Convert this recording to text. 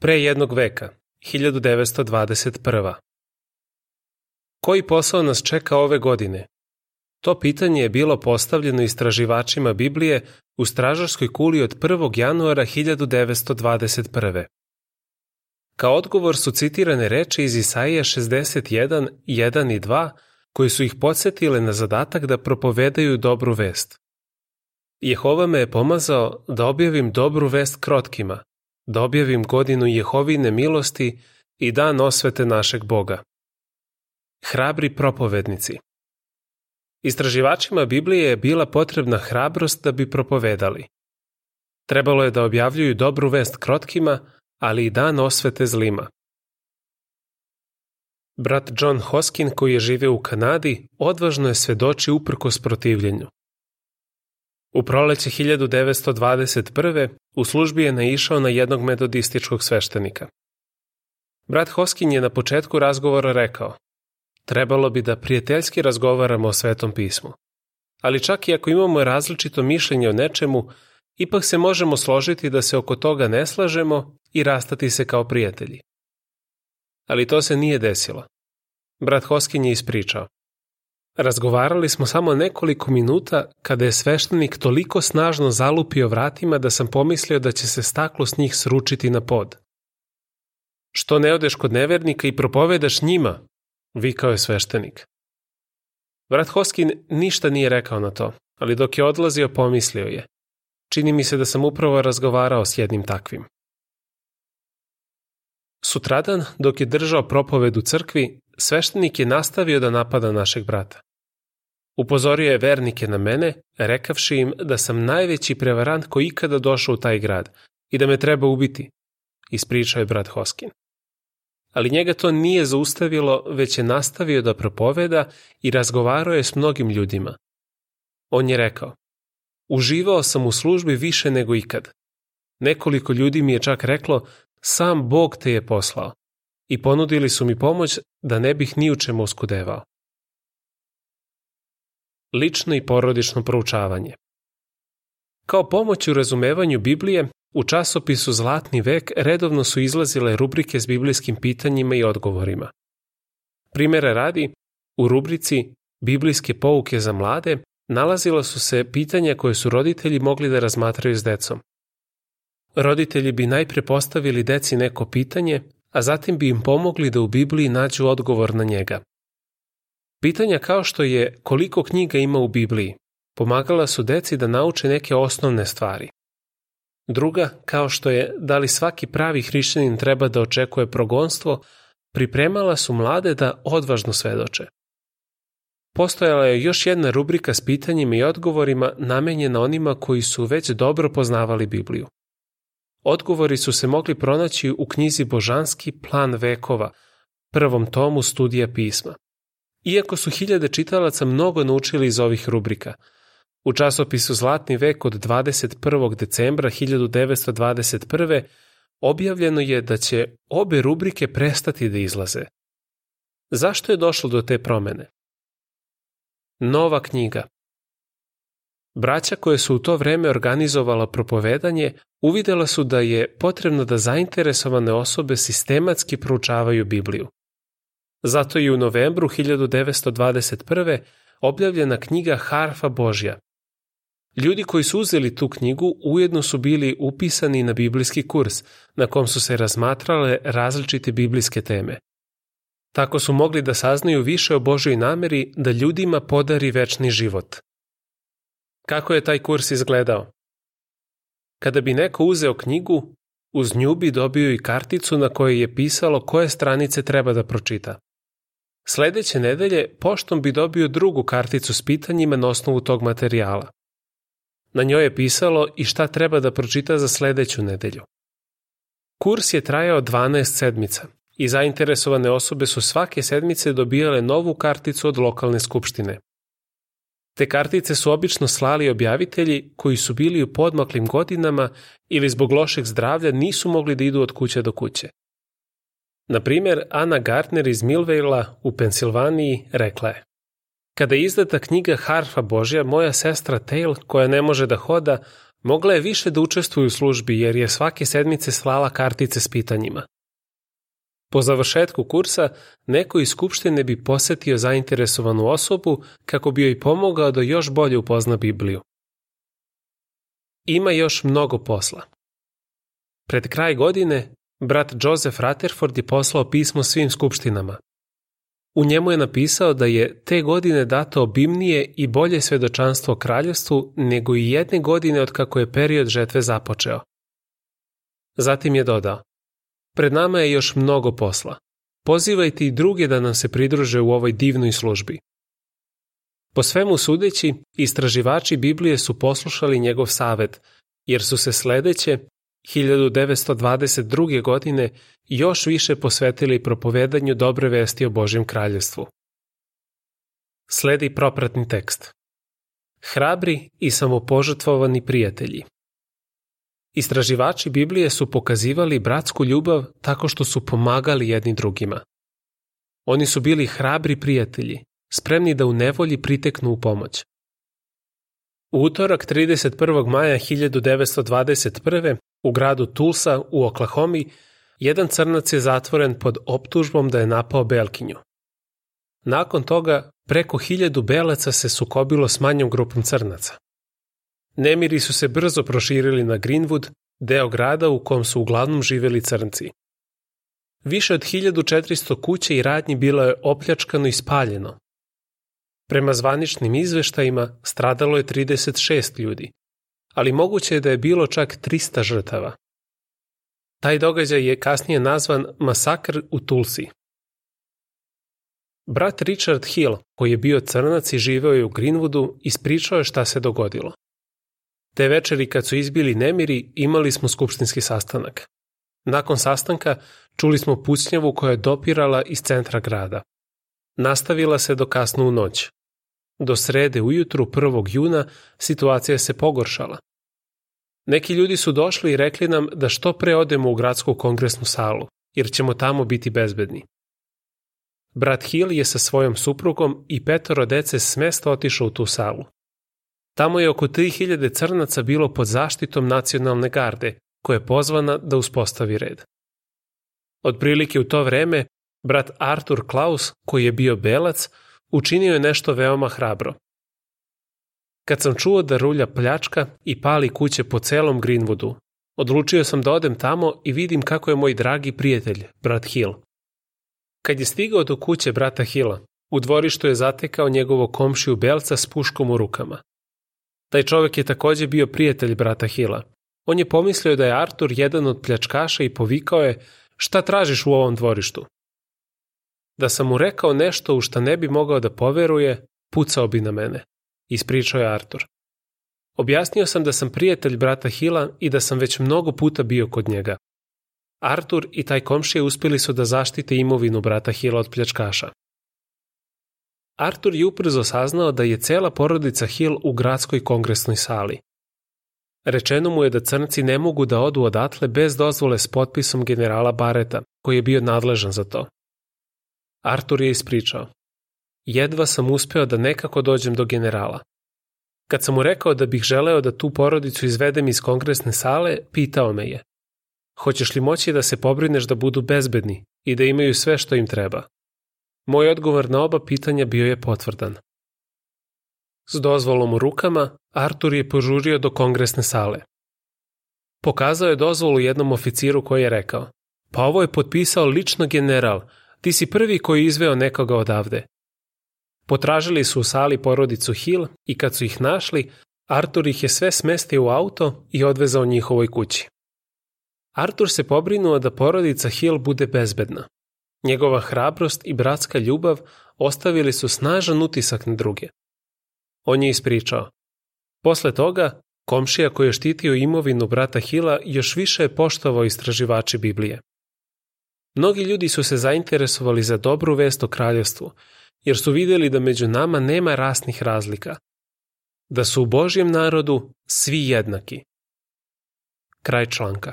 Pre jednog veka, 1921. Koji posao nas čeka ove godine? To pitanje je bilo postavljeno istraživačima Biblije u stražarskoj kuli od 1. januara 1921. Kao odgovor su citirane reči iz Isaija 61, 1 i 2, koji su ih podsjetile na zadatak da propovedaju dobru vest. Jehova me je pomazao da objavim dobru vest krotkima, da objavim godinu Jehovine milosti i dan osvete našeg Boga. Hrabri propovednici Istraživačima Biblije je bila potrebna hrabrost da bi propovedali. Trebalo je da objavljuju dobru vest krotkima, ali i dan osvete zlima. Brat John Hoskin, koji je živeo u Kanadi, odvažno je svedoči uprkos protivljenju. U proleće 1921. u službi je naišao na jednog metodističkog sveštenika. Brat Hoskin je na početku razgovora rekao Trebalo bi da prijateljski razgovaramo o Svetom pismu. Ali čak i ako imamo različito mišljenje o nečemu, ipak se možemo složiti da se oko toga ne slažemo i rastati se kao prijatelji. Ali to se nije desilo. Brat Hoskin je ispričao. Razgovarali smo samo nekoliko minuta kada je sveštenik toliko snažno zalupio vratima da sam pomislio da će se staklo s njih sručiti na pod. Što ne odeš kod nevernika i propovedaš njima, vikao je sveštenik. Brat Hoskin ništa nije rekao na to, ali dok je odlazio pomislio je. Čini mi se da sam upravo razgovarao s jednim takvim. Sutradan, dok je držao propoved u crkvi, sveštenik je nastavio da napada našeg brata. Upozorio je vernike na mene, rekavši im da sam najveći prevarant koji ikada došao u taj grad i da me treba ubiti, ispričao je brat Hoskin. Ali njega to nije zaustavilo, već je nastavio da propoveda i razgovarao je s mnogim ljudima. On je rekao, uživao sam u službi više nego ikad. Nekoliko ljudi mi je čak reklo, sam Bog te je poslao i ponudili su mi pomoć da ne bih ni u čemu oskudevao. Lično i porodično proučavanje Kao pomoć u razumevanju Biblije, u časopisu Zlatni vek redovno su izlazile rubrike s biblijskim pitanjima i odgovorima. Primere radi, u rubrici Biblijske pouke za mlade nalazila su se pitanja koje su roditelji mogli da razmatraju s decom. Roditelji bi najpre postavili deci neko pitanje, a zatim bi im pomogli da u Bibliji nađu odgovor na njega. Pitanja kao što je koliko knjiga ima u Bibliji, pomagala su deci da nauče neke osnovne stvari. Druga, kao što je da li svaki pravi hrišćanin treba da očekuje progonstvo, pripremala su mlade da odvažno svedoče. Postojala je još jedna rubrika s pitanjima i odgovorima namenjena onima koji su već dobro poznavali Bibliju. Odgovori su se mogli pronaći u knjizi Božanski plan vekova, prvom tomu studija pisma. Iako su hiljade čitalaca mnogo naučili iz ovih rubrika, u časopisu Zlatni vek od 21. decembra 1921. objavljeno je da će obe rubrike prestati da izlaze. Zašto je došlo do te promene? Nova knjiga Braća koje su u to vreme organizovala propovedanje uvidela su da je potrebno da zainteresovane osobe sistematski proučavaju Bibliju. Zato je u novembru 1921. objavljena knjiga Harfa Božja. Ljudi koji su uzeli tu knjigu ujedno su bili upisani na biblijski kurs na kom su se razmatrale različite biblijske teme. Tako su mogli da saznaju više o Božoj nameri da ljudima podari večni život. Kako je taj kurs izgledao? Kada bi neko uzeo knjigu, uz nju bi dobio i karticu na kojoj je pisalo koje stranice treba da pročita. Sledeće nedelje poštom bi dobio drugu karticu s pitanjima na osnovu tog materijala. Na njoj je pisalo i šta treba da pročita za sledeću nedelju. Kurs je trajao 12 sedmica i zainteresovane osobe su svake sedmice dobijale novu karticu od lokalne skupštine. Te kartice su obično slali objavitelji koji su bili u podmaklim godinama ili zbog lošeg zdravlja nisu mogli da idu od kuće do kuće. Na primer, Ana Gartner iz Milvejla u Pensilvaniji rekla je Kada je izdata knjiga Harfa Božja, moja sestra Tail, koja ne može da hoda, Mogla je više da učestvuje u službi jer je svake sedmice slala kartice s pitanjima. Po završetku kursa, neko iz Skupštine bi posetio zainteresovanu osobu kako bi joj pomogao da još bolje upozna Bibliju. Ima još mnogo posla. Pred kraj godine, brat Joseph Rutherford je poslao pismo svim skupštinama. U njemu je napisao da je te godine dato obimnije i bolje svedočanstvo kraljevstvu nego i jedne godine od kako je period žetve započeo. Zatim je dodao, pred nama je još mnogo posla. Pozivajte i druge da nam se pridruže u ovoj divnoj službi. Po svemu sudeći, istraživači Biblije su poslušali njegov savet, jer su se sledeće, 1922. godine, još više posvetili propovedanju dobre vesti o Božjem kraljevstvu. Sledi propratni tekst. Hrabri i samopožrtvovani prijatelji. Istraživači Biblije su pokazivali bratsku ljubav tako što su pomagali jedni drugima. Oni su bili hrabri prijatelji, spremni da u nevolji priteknu u pomoć. U utorak 31. maja 1921. u gradu Tulsa u Oklahomi jedan crnac je zatvoren pod optužbom da je napao Belkinju. Nakon toga, preko hiljadu belaca se sukobilo s manjom grupom crnaca. Nemiri su se brzo proširili na Greenwood, deo grada u kom su uglavnom živeli crnci. Više od 1400 kuće i radnji bilo je opljačkano i spaljeno, Prema zvaničnim izveštajima stradalo je 36 ljudi, ali moguće je da je bilo čak 300 žrtava. Taj događaj je kasnije nazvan masakr u Tulsi. Brat Richard Hill, koji je bio crnac i živeo je u Greenwoodu, ispričao je šta se dogodilo. Te večeri kad su izbili nemiri, imali smo skupštinski sastanak. Nakon sastanka čuli smo pucnjavu koja je dopirala iz centra grada. Nastavila se do kasno u noć. Do srede ujutru 1. juna situacija se pogoršala. Neki ljudi su došli i rekli nam da što pre odemo u gradsku kongresnu salu, jer ćemo tamo biti bezbedni. Brat Hill je sa svojom suprugom i petoro dece s mesta otišao u tu salu. Tamo je oko 3000 crnaca bilo pod zaštitom nacionalne garde, koja je pozvana da uspostavi red. Otprilike u to vreme, brat Arthur Klaus, koji je bio belac, učinio je nešto veoma hrabro. Kad sam čuo da rulja pljačka i pali kuće po celom Greenwoodu, odlučio sam da odem tamo i vidim kako je moj dragi prijatelj, brat Hill. Kad je stigao do kuće brata Hilla, u dvorištu je zatekao njegovo komšiju Belca s puškom u rukama. Taj čovek je takođe bio prijatelj brata Hilla. On je pomislio da je Artur jedan od pljačkaša i povikao je šta tražiš u ovom dvorištu? Da sam mu rekao nešto u šta ne bi mogao da poveruje, pucao bi na mene, ispričao je Artur. Objasnio sam da sam prijatelj brata Hila i da sam već mnogo puta bio kod njega. Artur i taj komšije uspeli su da zaštite imovinu brata Hila od pljačkaša. Artur je uprzo saznao da je cela porodica Hill u gradskoj kongresnoj sali. Rečeno mu je da crnci ne mogu da odu odatle bez dozvole s potpisom generala Bareta, koji je bio nadležan za to. Artur je ispričao. Jedva sam uspeo da nekako dođem do generala. Kad sam mu rekao da bih želeo da tu porodicu izvedem iz kongresne sale, pitao me je. Hoćeš li moći da se pobrineš da budu bezbedni i da imaju sve što im treba? Moj odgovor na oba pitanja bio je potvrdan. S dozvolom u rukama, Artur je požurio do kongresne sale. Pokazao je dozvolu jednom oficiru koji je rekao, pa ovo je potpisao lično general, ti si prvi koji izveo nekoga odavde. Potražili su u sali porodicu Hill i kad su ih našli, Artur ih je sve smestio u auto i odvezao njihovoj kući. Artur se pobrinuo da porodica Hill bude bezbedna. Njegova hrabrost i bratska ljubav ostavili su snažan utisak na druge. On je ispričao. Posle toga, komšija koji je štitio imovinu brata Hila još više je poštovao istraživači Biblije. Mnogi ljudi su se zainteresovali za dobru vest o kraljevstvu, jer su videli da među nama nema rasnih razlika, da su u Božjem narodu svi jednaki. Kraj članka.